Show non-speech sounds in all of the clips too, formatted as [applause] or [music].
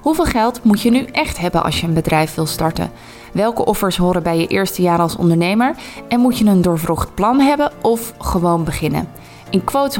Hoeveel geld moet je nu echt hebben als je een bedrijf wil starten? Welke offers horen bij je eerste jaar als ondernemer? En moet je een doorvrocht plan hebben of gewoon beginnen? In Quotes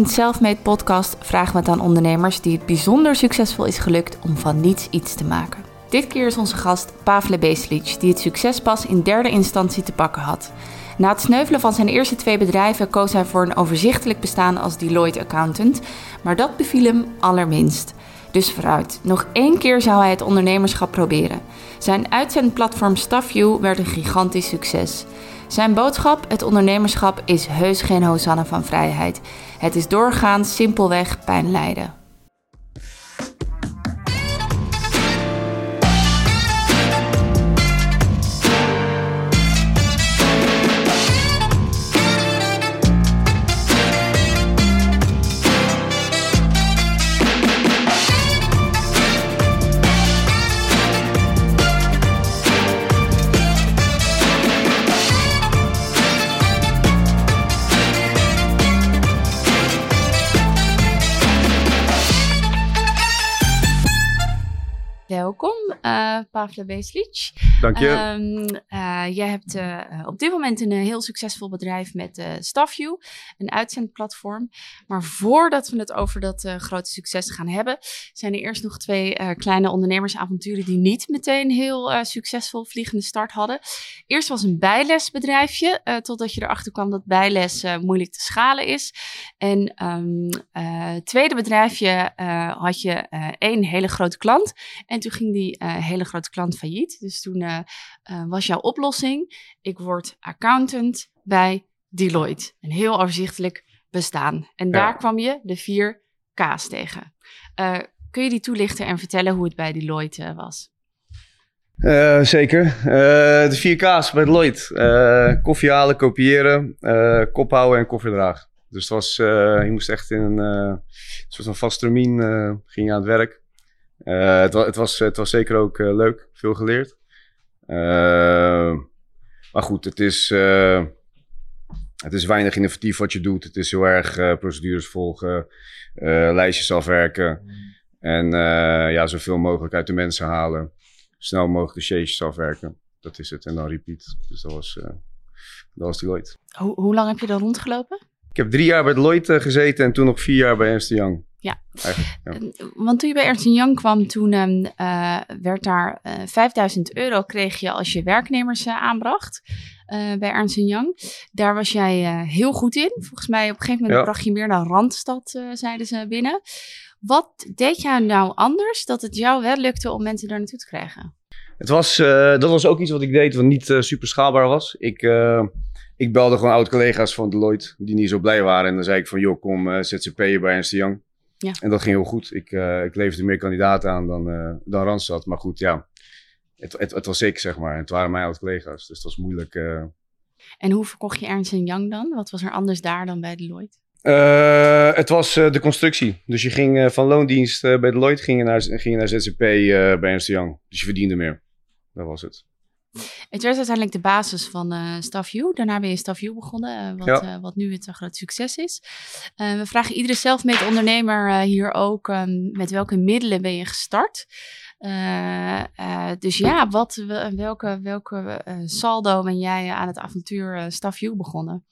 100% Selfmade podcast vragen we het aan ondernemers die het bijzonder succesvol is gelukt om van niets iets te maken. Dit keer is onze gast Pavle Beslic, die het succes pas in derde instantie te pakken had. Na het sneuvelen van zijn eerste twee bedrijven koos hij voor een overzichtelijk bestaan als Deloitte accountant, maar dat beviel hem allerminst. Dus vooruit, nog één keer zou hij het ondernemerschap proberen. Zijn uitzendplatform StaffView werd een gigantisch succes. Zijn boodschap: het ondernemerschap is heus geen hosanna van vrijheid. Het is doorgaans simpelweg pijn lijden. Welkom, uh, Pavle Beslic. Dank je. Uh, jij hebt uh, op dit moment een heel succesvol bedrijf met StaffView, een uitzendplatform. Maar voordat we het over dat grote succes gaan hebben, zijn er eerst nog twee kleine ondernemersavonturen die niet meteen heel succesvol vliegende start hadden. Eerst was een bijlesbedrijfje, totdat je erachter kwam dat bijles moeilijk te schalen is. En um, tweede bedrijfje had je één hele grote klant. En toen ging die uh, hele grote klant failliet. Dus toen uh, uh, was jouw oplossing: ik word accountant bij Deloitte. Een heel overzichtelijk bestaan. En daar kwam je de vier K's tegen. kun je die toelichten en vertellen hoe het bij Deloitte was? zeker. de vier K's bij Deloitte. koffie halen, kopiëren, kop houden en koffie dragen. Dus het was, je moest echt in een soort van vast termijn ging je aan het werk. Uh, het, het, was, het was zeker ook uh, leuk, veel geleerd. Uh, maar goed, het is, het is weinig innovatief wat je doet. Het is heel erg procedures volgen, lijstjes afwerken. En ja, zoveel mogelijk uit de mensen halen. Snel mogelijk de shades afwerken. Dat is het. En dan repeat. Dus dat was, dat was Deloitte. Ho hoe lang heb je dan rondgelopen? Ik heb drie jaar bij Deloitte gezeten en toen nog vier jaar bij Ernst Young. Ja. ja. want toen je bij Ernst Young kwam, toen uh, werd daar uh, 5000 euro kreeg je als je werknemers uh, aanbracht bij Ernst Young. Daar was jij heel goed in. Volgens mij op een gegeven moment ja. bracht je meer naar Randstad, zeiden ze binnen. Wat deed jij nou anders dat het jou wel lukte om mensen daar naartoe te krijgen? Het was, dat was ook iets wat ik deed wat niet super schaalbaar was. Ik ik belde gewoon oud-collega's van Deloitte die niet zo blij waren. En dan zei ik van, joh, kom uh, ZZP'er bij Ernst Young. Ja. En dat ging heel goed. Ik, uh, ik leverde meer kandidaten aan dan, uh, dan Randstad. Maar goed, ja, het, het, het, was ik, zeg maar. En het waren mijn oud-collega's, dus het was moeilijk. En hoe verkocht je Ernst Young dan? Wat was er anders daar dan bij Deloitte? het was de constructie. Dus je ging van loondienst bij Deloitte ging je naar, ging je naar ZZP bij Ernst Young. Dus je verdiende meer. Dat was het. Het werd uiteindelijk de basis van uh, StaffU. Daarna ben je StaffU begonnen, uh, wat, ja. uh, wat nu het groot succes is. we vragen iedere zelfmade ondernemer hier ook um, met welke middelen ben je gestart. dus ja, wat, welke, welke saldo ben jij aan het avontuur StaffU begonnen?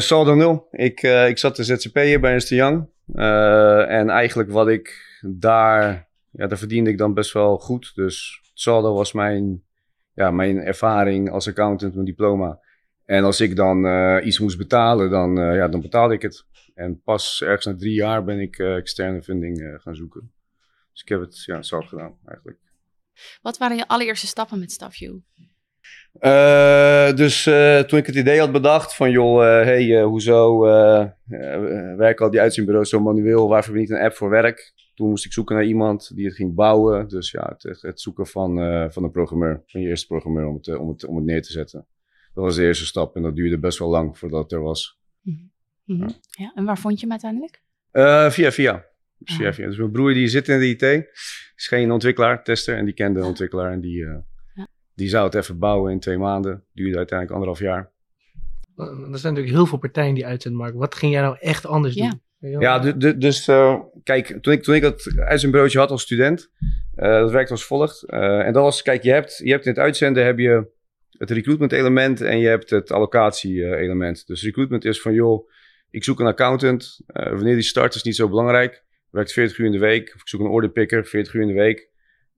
saldo nul. Ik, ik zat de ZZP'er bij Ernst Young. en eigenlijk wat ik daar, ja, daar verdiende ik dan best wel goed. Dus saldo was mijn ja, mijn ervaring als accountant, mijn diploma. En als ik dan uh, iets moest betalen, dan, uh, ja, dan betaalde ik het. En pas ergens na drie jaar ben ik uh, externe funding gaan zoeken. Dus ik heb het ja, zelf gedaan eigenlijk. Wat waren je allereerste stappen met StaffView? dus toen ik het idee had bedacht van joh, hey, hoezo werken al die uitzendbureaus zo manueel? Waarvoor we niet een app voor werk? Toen moest ik zoeken naar iemand die het ging bouwen. Dus ja, het, het zoeken van, van een programmeur, van je eerste programmeur om het, om, het, om het neer te zetten. Dat was de eerste stap en dat duurde best wel lang voordat het er was. Mm -hmm. ja. ja. En waar vond je hem uiteindelijk? Via via. Dus, via, via. dus mijn broer die zit in de IT, is geen ontwikkelaar, tester. En die kende de ontwikkelaar en die. Die zou het even bouwen in twee maanden. Duurde uiteindelijk anderhalf jaar. Er zijn natuurlijk heel veel partijen die uitzendmarkt. Wat ging jij nou echt anders doen? Ja, dus uh, kijk, toen ik, toen ik dat uitzendbureautje had als student, uh, dat werkte als volgt. Uh, en dat was, kijk, je hebt, je hebt in het uitzenden heb je het recruitment element en je hebt het allocatie element. Dus recruitment is van, joh, ik zoek een accountant. wanneer die start is niet zo belangrijk. Werkt 40 uur in de week. Of ik zoek een orderpicker, 40 uur in de week.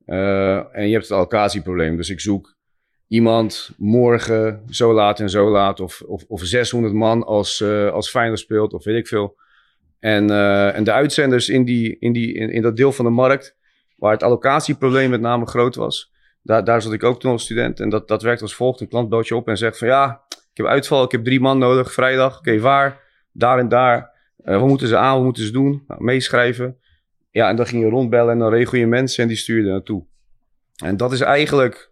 En je hebt het allocatieprobleem. Dus ik zoek iemand morgen zo laat en zo laat. Of, of, of 600 man als, als Feyenoord speelt of weet ik veel. En, uh, en de uitzenders in, die, in, die, in, dat deel van de markt, waar het allocatieprobleem met name groot was, daar, daar zat ik ook toen als student. En dat, dat werkt als volgt. Een klant belt je op en zegt van ja, ik heb uitval, ik heb drie man nodig, vrijdag. Oké, waar? Daar en daar. Uh, wat moeten ze aan, wat moeten ze doen? Nou, meeschrijven. Ja, en dan ging je rondbellen en dan regel je mensen en die stuur je naartoe. En dat is eigenlijk,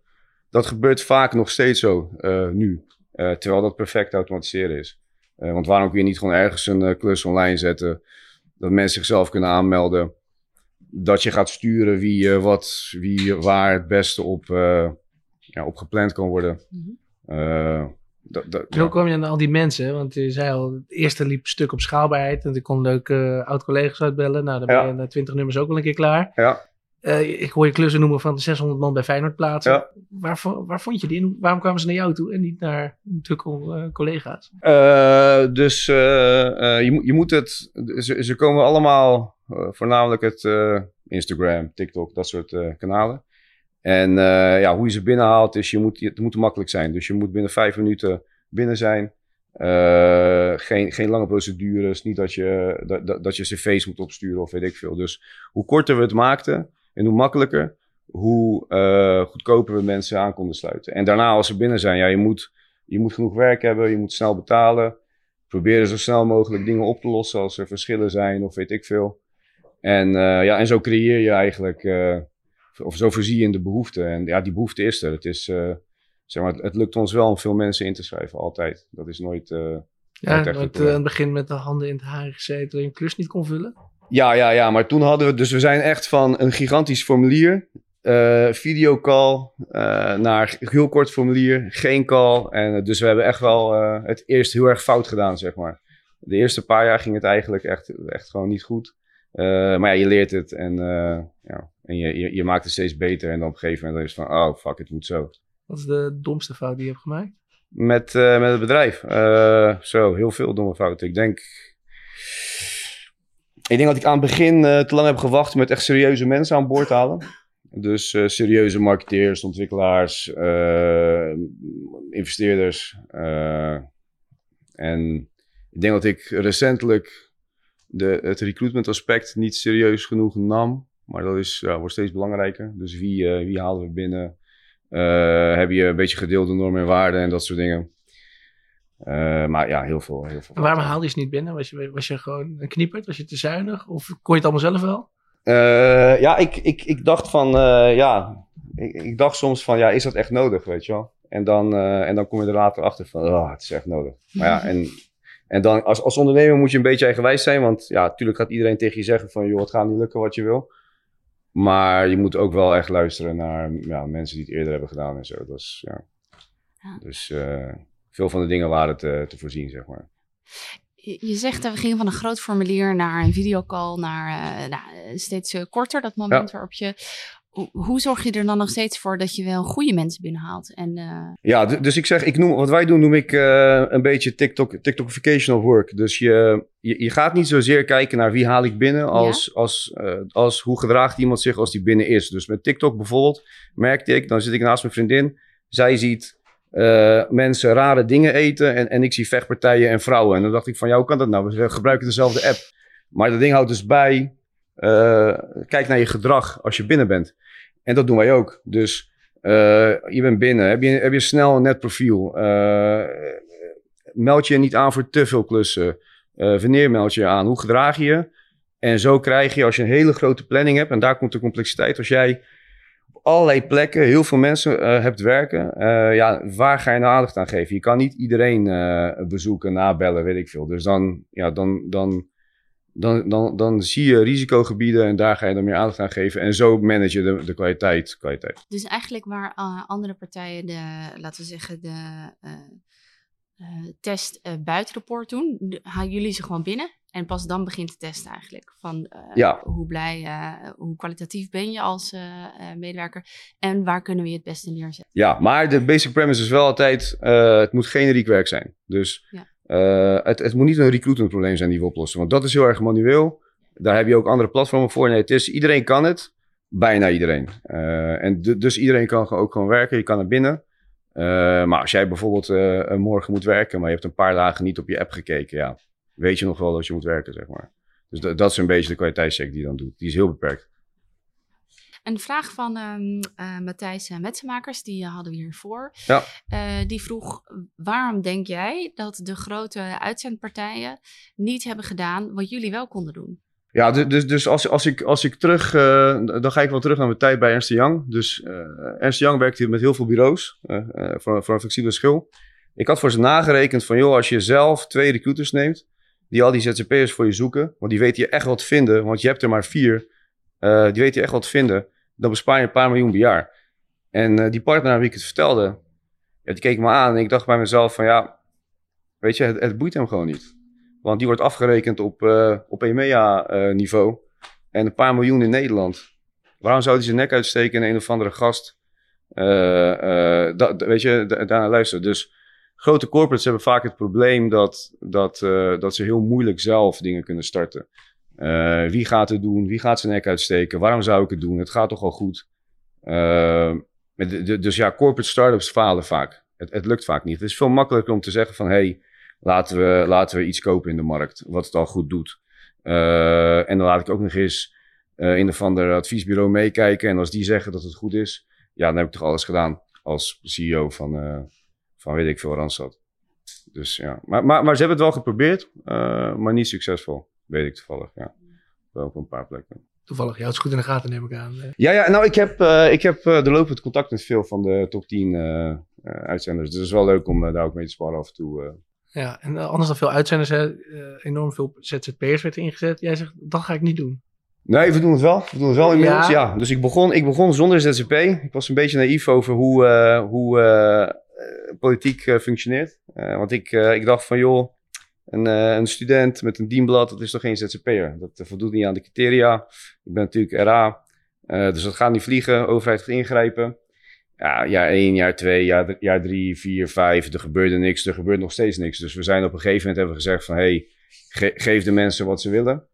dat gebeurt vaak nog steeds zo uh, nu. terwijl dat perfect automatiseren is. Uh, want waarom kun je niet gewoon ergens een klus online zetten? Dat mensen zichzelf kunnen aanmelden. Dat je gaat sturen wie, wat, wie waar het beste op, ja, op gepland kan worden. Mm -hmm. Dat, dat, Zo ja. kwam je aan al die mensen, want je zei al, het eerste liep stuk op schaalbaarheid. En ik kon leuke oud-collega's uitbellen. Nou, dan ben je na 20 nummers ook wel een keer klaar. Ja. Uh, ik hoor je klussen noemen van de 600 man bij Feyenoord plaatsen. Ja. Waar, waar, vond je die en waarom kwamen ze naar jou toe en niet naar de uh, collega's? Uh, dus je, moet, je moet het. Ze, ze komen allemaal, voornamelijk het Instagram, TikTok, dat soort kanalen. En ja, hoe je ze binnenhaalt is, je moet, het moet makkelijk zijn. Dus je moet binnen vijf minuten binnen zijn. geen, geen lange procedures. Niet dat je, dat, dat je cv's moet opsturen of weet ik veel. Dus hoe korter we het maakten en hoe makkelijker, hoe uh, goedkoper we mensen aan konden sluiten. En daarna, als ze binnen zijn, ja, je moet, je moet genoeg werk hebben, je moet snel betalen. Proberen zo snel mogelijk dingen op te lossen als er verschillen zijn of weet ik veel. En, ja, en zo creëer je eigenlijk, of zo voorzie je in de behoefte. En ja, die behoefte is er. Het, is, zeg maar, het, lukt ons wel om veel mensen in te schrijven, altijd. Dat is nooit. ja, het, aan het begin met de handen in het haar gezeten, dat je een klus niet kon vullen. Ja, ja, ja, maar toen hadden we, dus we zijn echt van een gigantisch formulier, uh, videocall, uh, naar heel kort formulier, geen call. En uh, dus we hebben echt wel het eerst heel erg fout gedaan, zeg maar. De eerste paar jaar ging het eigenlijk echt, echt gewoon niet goed. maar ja, je leert het en, ja, en je, je, je, maakt het steeds beter. En dan op een gegeven moment is het van, oh fuck, het moet zo. Wat is de domste fout die je hebt gemaakt? Met, met het bedrijf. zo, heel veel domme fouten. Ik denk ik denk dat ik aan het begin uh, te lang heb gewacht met echt serieuze mensen aan boord te halen. Dus serieuze marketeers, ontwikkelaars, investeerders. en ik denk dat ik recentelijk de, het recruitment aspect niet serieus genoeg nam. Maar dat is, ja, wordt steeds belangrijker. Dus wie, wie halen we binnen? heb je een beetje gedeelde normen en waarden en dat soort dingen. Uh, maar ja, heel veel. Heel veel waarom haalde je ze niet binnen? Was je, was je gewoon een knieperd? Was je te zuinig? Of kon je het allemaal zelf wel? Uh, ja, ik, ik, ik dacht van, uh, ja, ik, ik, dacht soms van, ja, is dat echt nodig, weet je wel? En dan, en dan kom je er later achter van, oh, het is echt nodig. Maar ja, en, en dan als, als ondernemer moet je een beetje eigenwijs zijn, want ja, natuurlijk gaat iedereen tegen je zeggen van, joh, het gaat niet lukken wat je wil. Maar je moet ook wel echt luisteren naar ja, mensen die het eerder hebben gedaan en zo. Dat is, ja. ja. Dus veel van de dingen waren te, te voorzien, zeg maar. Je zegt dat we gingen van een groot formulier naar een videocall, naar uh, nou, steeds uh, korter, dat moment waarop je. Hoe zorg je er dan nog steeds voor dat je wel goede mensen binnenhaalt? En, uh... Ja, dus ik zeg, ik noem, wat wij doen, noem ik een beetje TikTok, TikTokification of work. Dus je, je, je, gaat niet zozeer kijken naar wie haal ik binnen, als, ja? als, als hoe gedraagt iemand zich als die binnen is. Dus met TikTok bijvoorbeeld merkte ik, dan zit ik naast mijn vriendin, zij ziet mensen rare dingen eten. En, en ik zie vechtpartijen en vrouwen. En dan dacht ik van, ja, hoe kan dat nou? We gebruiken dezelfde app. Maar dat ding houdt dus bij, uh, kijk naar je gedrag als je binnen bent. En dat doen wij ook. Dus uh, je bent binnen. Heb je, heb je snel een net profiel? meld je niet aan voor te veel klussen. wanneer meld je aan? Hoe gedraag je je? En zo krijg je, als je een hele grote planning hebt, en daar komt de complexiteit. Als jij allerlei plekken heel veel mensen hebt werken. Ja, waar ga je nou aandacht aan geven? Je kan niet iedereen bezoeken, nabellen, weet ik veel. Dus dan, ja, dan, dan, dan, dan, dan zie je risicogebieden en daar ga je dan meer aandacht aan geven. En zo manage je de, de kwaliteit, kwaliteit. Dus eigenlijk waar andere partijen de, laten we zeggen, de test buitenrapport doen, halen jullie ze gewoon binnen En pas dan begint te testen eigenlijk. Van eh, Ja. hoe blij, eh, hoe kwalitatief ben je als eh, eh, medewerker. En waar kunnen we je het beste neerzetten. Ja, maar de basic premise is wel altijd, eh, het moet generiek werk zijn. Dus Ja. Eh, het, het moet niet een recruitment probleem zijn die we oplossen. Want dat is heel erg manueel. Daar heb je ook andere platformen voor. Nee, het is, iedereen kan het. Bijna iedereen. Eh, en du- dus iedereen kan ook gewoon werken. Je kan naar binnen. Eh, maar als jij bijvoorbeeld morgen moet werken, maar je hebt een paar dagen niet op je app gekeken, ja, weet je nog wel dat je moet werken, zeg maar. Dus dat is een beetje de kwaliteitscheck die je dan doet. Die is heel beperkt. Een vraag van ehm, eh, Matthijs Metsenmakers, die eh, hadden we hiervoor. Ja. Eh, die vroeg, waarom denk jij dat de grote uitzendpartijen niet hebben gedaan wat jullie wel konden doen? Ja, du- dus, dus als, als, ik, als ik terug, dan ga ik wel terug naar mijn tijd bij Ernst Young. Dus Ernst Young werkte met heel veel bureaus voor, voor een flexibele schil. Ik had voor ze nagerekend van, joh, als je zelf twee recruiters neemt, die al die ZZP'ers voor je zoeken, want die weten je echt wat vinden, want je hebt er maar vier, eh, die weten je echt wat vinden, dan bespaar je een paar miljoen per jaar. En eh, die partner aan wie ik het vertelde, die keek me aan en ik dacht bij mezelf van, ja, weet je, het, boeit hem gewoon niet. Want die wordt afgerekend op, eh op EMEA-niveau. en een paar miljoen in Nederland. Waarom zou hij zijn nek uitsteken en een of andere gast... weet je, da- daarnaar luisteren. Dus grote corporates hebben vaak het probleem dat, dat, dat ze heel moeilijk zelf dingen kunnen starten. Eh, wie gaat het doen? Wie gaat zijn nek uitsteken? Waarom zou ik het doen? Het gaat toch al goed? Eh, de- de- dus ja, corporate startups falen vaak. Het, het lukt vaak niet. Het is veel makkelijker om te zeggen van... Hey, laten we, laten we iets kopen in de markt, wat het al goed doet. Eh, en dan laat ik ook nog eens eh een of ander adviesbureau meekijken. En als die zeggen dat het goed is, ja, dan heb ik toch alles gedaan als CEO van, van weet ik veel, Randstad. Dus ja, maar, maar, maar ze hebben het wel geprobeerd, maar niet succesvol, weet ik toevallig. Ja, wel op een paar plekken. Toevallig, houdt het goed in de gaten, neem ik aan. Ja, ja nou, ik heb, eh, ik heb eh, de lopend contact met veel van de top 10 eh, eh, uitzenders. Dus het is wel leuk om daar ook mee te sparren af en toe. eh. Ja, en anders dan veel uitzenders, hè, eh, enorm veel ZZP'ers werd ingezet. Jij zegt, dat ga ik niet doen. Nee, we doen het wel. We doen het wel inmiddels, Ja. ja. Dus ik begon, ik begon zonder ZZP. Ik was een beetje naïef over hoe, eh, hoe politiek eh, functioneert. Eh, want ik, eh, ik dacht van, joh, een, eh, een student met een dienblad, dat is toch geen ZZP'er? Dat eh, voldoet niet aan de criteria. Ik ben natuurlijk RA, eh, dus dat gaat niet vliegen. Overheid gaat ingrijpen. Ja, jaar 1, jaar 2, jaar, jaar 3, 4, 5. Er gebeurde niks, er gebeurt nog steeds niks. Dus we zijn op een gegeven moment hebben gezegd van... hey, ge- geef de mensen wat ze willen.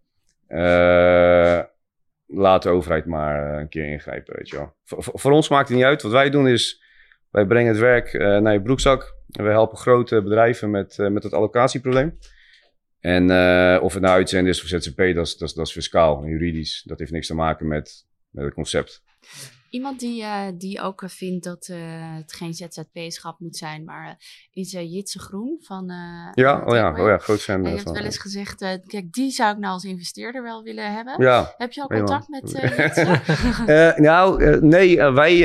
Laat de overheid maar een keer ingrijpen, weet je wel. Voor ons maakt het niet uit. Wat wij doen is, wij brengen het werk eh, naar je broekzak. En we helpen grote bedrijven met, eh, met het allocatieprobleem. En eh, of het nou uitzenden is of ZZP, dat is, dat, is, dat is fiscaal en juridisch. Dat heeft niks te maken met, met het concept. Iemand die, die ook vindt dat het geen ZZP-schap moet zijn, maar is Jitse Groen van... Ja, oh ja, oh ja groot fan je hebt wel eens gezegd, kijk, die zou ik nou als investeerder wel willen hebben. Ja, Heb je al contact met Jitse? [laughs] Nou, nee, wij,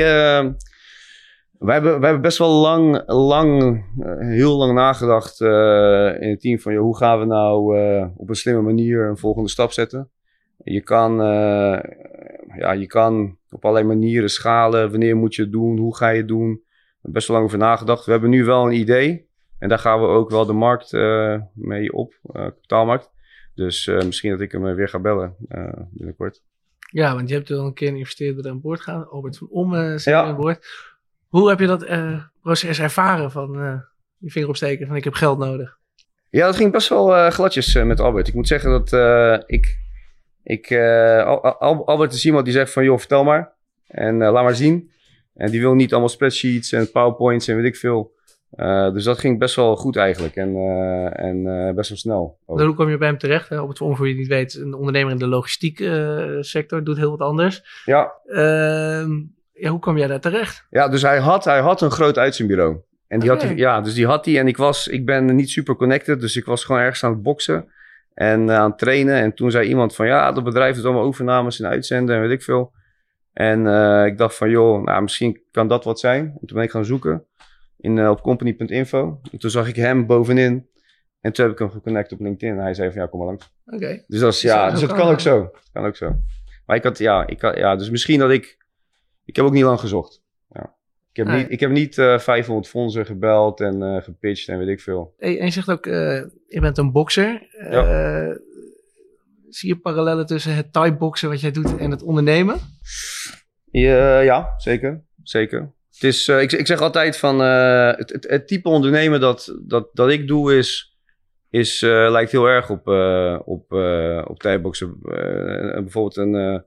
wij, hebben, wij hebben best wel lang, lang eh, heel lang nagedacht eh, in het team van joh, hoe gaan we nou eh, op een slimme manier een volgende stap zetten. Je kan, ja, je kan op allerlei manieren schalen. Wanneer moet je het doen? Hoe ga je het doen? We hebben best wel lang over nagedacht. We hebben nu wel een idee. En daar gaan we ook wel de markt mee op, kapitaalmarkt. Dus misschien dat ik hem weer ga bellen binnenkort. Ja, want je hebt wel een keer een investeerder aan boord gegaan. Albert van Om Ja. aan boord. Hoe heb je dat eh, proces ervaren van eh, je vinger opsteken van ik heb geld nodig? Ja, dat ging best wel eh, gladjes met Albert. Ik moet zeggen dat ik... ik Al- Al- Albert is iemand die zegt van, joh, vertel maar. En laat maar zien. En die wil niet allemaal spreadsheets en powerpoints en weet ik veel. Dus dat ging best wel goed eigenlijk. En, en best wel snel. ook. Hoe kom je bij hem terecht? Hè? Van Om, voor je het niet weet, een ondernemer in de logistiek sector, doet heel wat anders. Ja, Ehm, ja, hoe kwam jij daar terecht? ja, dus hij had, hij had een groot uitzendbureau. En die had hij, ja, dus die had hij. En ik was, ik ben niet super connected, dus ik was gewoon ergens aan het boksen. En eh, aan het trainen. En toen zei iemand van, ja, dat bedrijf doet allemaal overnames en uitzenden en weet ik veel. En eh, ik dacht van, joh, nou, misschien kan dat wat zijn. En toen ben ik gaan zoeken in, eh, op company.info. En toen zag ik hem bovenin. En toen heb ik hem geconnect op LinkedIn. En hij zei van, ja, kom maar langs. Oké. Dus dat is, ja, dus dat kan ook zo. Dat kan ook zo. Maar ik had, ja, ik had, ja, dus misschien dat ik, ik heb ook niet lang gezocht. Ja. Ik heb niet, ik heb niet eh 500 fondsen gebeld en eh gepitcht en weet ik veel. En je zegt ook, eh, je bent een bokser. Eh, zie je parallellen tussen het thai-boksen wat jij doet en het ondernemen? Ja, ja zeker. Zeker. Het is, uh, ik, ik zeg altijd van uh, het, het, het, type ondernemen dat, dat, dat ik doe is, is, uh, lijkt heel erg op, op, op thai-boksen. bijvoorbeeld een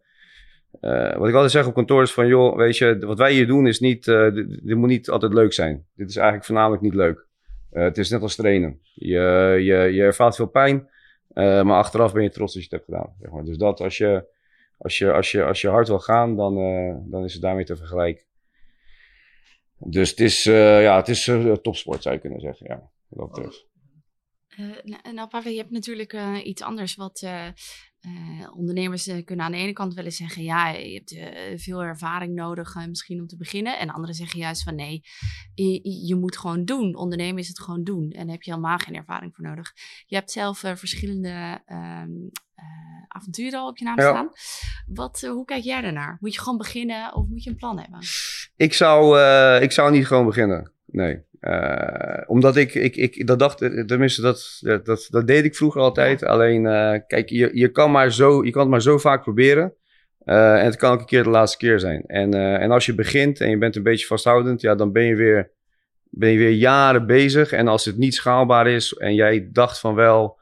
uh, wat ik altijd zeg op kantoor is van, joh, weet je, wat wij hier doen is niet, uh, dit, moet niet altijd leuk zijn. Dit is eigenlijk voornamelijk niet leuk. Uh, het is net als trainen. Je, je, je ervaart veel pijn, maar achteraf ben je trots dat je het hebt gedaan. Maar. Dus dat als je, als, je, als, je, als je hard wil gaan, dan, dan is het daarmee te vergelijken. Dus het is, ja, het is topsport zou je kunnen zeggen, ja. Dat betreft. Uh, nou, Pavel, je hebt natuurlijk iets anders wat ondernemers kunnen aan de ene kant willen zeggen: ja, je hebt veel ervaring nodig misschien om te beginnen. En anderen zeggen juist van nee, je, je, moet gewoon doen. Ondernemen is het gewoon doen. En daar heb je helemaal geen ervaring voor nodig. Je hebt zelf verschillende ehm, avonturen al op je naam ja. staan. Wat, hoe kijk jij daarnaar? Moet je gewoon beginnen of moet je een plan hebben? Ik zou, ik zou niet gewoon beginnen. Nee. Uh, omdat ik, ik, ik dat dacht, tenminste, dat, dat, dat deed ik vroeger altijd. Alleen, uh, kijk, je, je, kan maar zo, je kan het maar zo vaak proberen. Uh, en het kan ook een keer de laatste keer zijn. En, en als je begint en je bent een beetje vasthoudend, ja, dan ben je weer, ben je weer jaren bezig. En als het niet schaalbaar is en jij dacht van wel,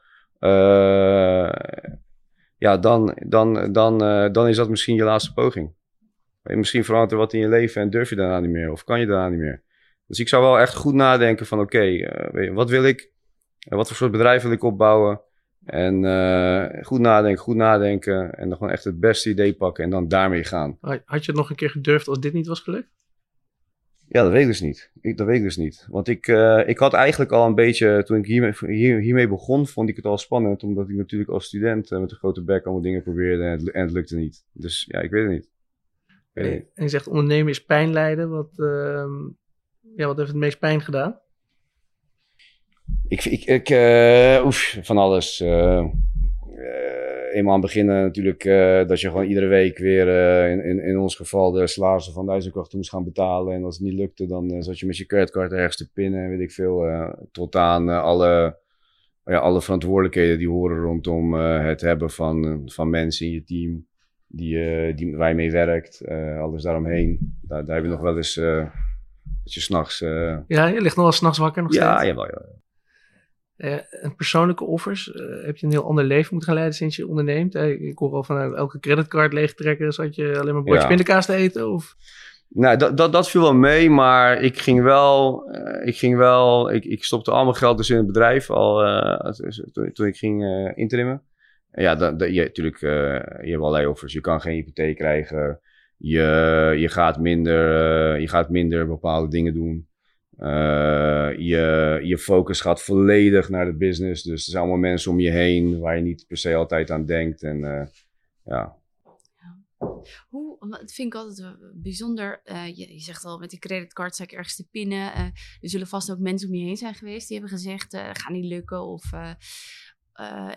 ja, dan, dan, dan, dan is dat misschien je laatste poging. Misschien verandert er wat in je leven en durf je daarna niet meer. Of kan je daarna niet meer. Dus ik zou wel echt goed nadenken van oké, okay, uh, wat wil ik? Wat voor soort bedrijf wil ik opbouwen? En uh, goed nadenken, goed nadenken. En dan gewoon echt het beste idee pakken en dan daarmee gaan. Had je het nog een keer gedurfd als dit niet was gelukt? Ja, dat weet ik dus niet. Ik, dat weet ik dus niet. Want ik, ik had eigenlijk al een beetje, toen ik hiermee, hier, hiermee begon, vond ik het al spannend. Omdat ik natuurlijk als student met een grote bek allemaal dingen probeerde en het, en het lukte niet. Dus ja, ik weet het niet. Weet het niet. En je zegt ondernemen is pijn lijden. Wat, ehm, ja, wat heeft het meest pijn gedaan? Ik, ik, ik uh, oef, van alles. Uh, uh, eenmaal aan het begin natuurlijk dat je gewoon iedere week weer, in, in, in ons geval, de salarissen van duizendkrachten moest gaan betalen. En als het niet lukte, dan zat je met je creditcard ergens te pinnen, weet ik veel. tot aan alle, ja, alle verantwoordelijkheden die horen rondom het hebben van, van mensen in je team. Die, die, waar je mee werkt, alles daaromheen. Daar, daar heb je nog wel eens dat je s'nachts... Uh... Ja, je ligt nog wel s'nachts wakker nog ja, steeds? Jawel, ja. Uh, en persoonlijke offers, uh, heb je een heel ander leven moeten gaan leiden sinds je onderneemt? ik hoor al van elke creditcard leegtrekken, zat je alleen maar broodje ja. pindakaas te eten? Of? Nou, dat, dat, dat viel wel mee, maar ik ging wel, ik ging wel, ik, ik stopte al mijn geld dus in het bedrijf al toen, toen, ik ging intrimmen. En ja, dat, dat, je, natuurlijk, je hebt allerlei offers. Je kan geen hypotheek krijgen. Je, je, gaat minder, uh, je gaat minder bepaalde dingen doen. Uh, je, je focus gaat volledig naar de business. Dus er zijn allemaal mensen om je heen waar je niet per se altijd aan denkt. En uh, ja. Hoe, dat vind ik altijd bijzonder. Je, je, zegt al, met die creditcard sta ik ergens te pinnen. er zullen vast ook mensen om je heen zijn geweest die hebben gezegd, ga niet lukken. Of,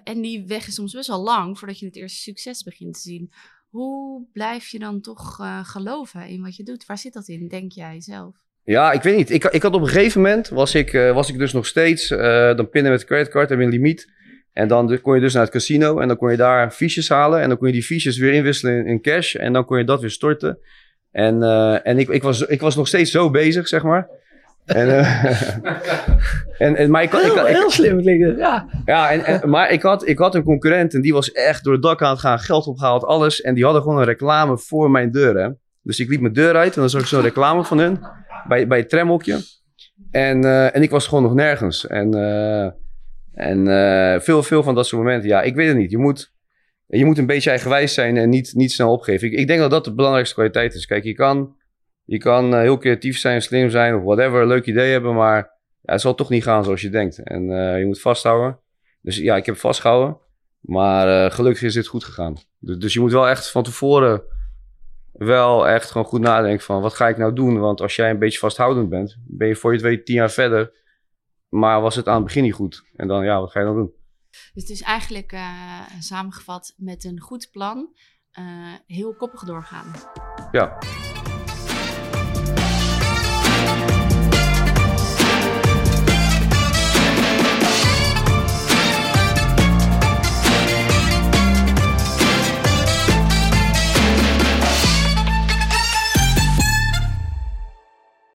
en die weg is soms best wel lang voordat je het eerste succes begint te zien. Hoe blijf je dan toch uh, geloven in wat je doet? Waar zit dat in, denk jij zelf? Ja, ik weet niet. Ik, ik had op een gegeven moment, was ik, uh, was ik dus nog steeds, uh, dan pinnen met creditcard, heb een limiet. En dan kon je dus naar het casino en dan kon je daar fiches halen. En dan kon je die fiches weer inwisselen in, in cash. En dan kon je dat weer storten. En, en ik, ik, was, ik was nog steeds zo bezig, zeg maar. En, uh, [laughs] en, en, maar ik, heel, ik, heel slim klinkt ja. Ja, en, en, maar ik had, ik had een concurrent en die was echt door het dak aan het gaan, geld opgehaald, alles. En die hadden gewoon een reclame voor mijn deur, hè. Dus ik liep mijn deur uit en dan zag ik zo'n reclame van hun bij, bij het tramhokje. En, uh, en ik was gewoon nog nergens. En, uh, en veel, veel van dat soort momenten, ja, ik weet het niet. Je moet, je moet een beetje eigenwijs zijn en niet, niet snel opgeven. Ik, ik denk dat dat de belangrijkste kwaliteit is. Kijk, je kan je kan uh, heel creatief zijn, slim zijn of whatever, een leuk idee hebben, maar ja, het zal toch niet gaan zoals je denkt. En uh, je moet vasthouden. Dus ja, ik heb vastgehouden, maar uh, gelukkig is dit goed gegaan. Dus, dus, je moet wel echt van tevoren wel echt gewoon goed nadenken van wat ga ik nou doen? Want als jij een beetje vasthoudend bent, ben je voor je het weet tien jaar verder. Maar was het aan het begin niet goed? En dan, ja, wat ga je dan doen? Dus het is eigenlijk samengevat met een goed plan heel koppig doorgaan. Ja.